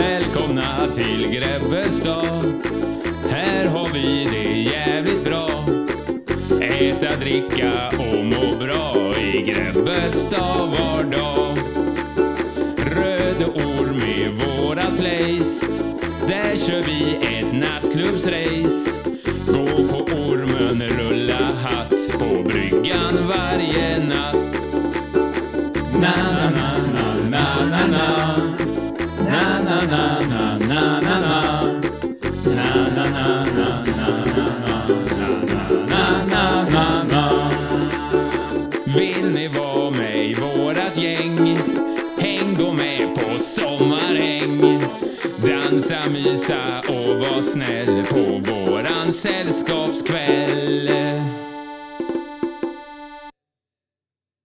Välkomna till Grebbestad. Här har vi det jävligt bra. Äta, dricka och må bra i Grebbestad var dag. Röde Orm är vårat place. Där kör vi ett nattklubbsrace. Gå på ormen, rulla hatt på bryggan varje natt. Na na na na na na na vill ni vara med i vårat gäng? Häng då med på sommaräng Dansa, mysa och var snäll på våran sällskapskväll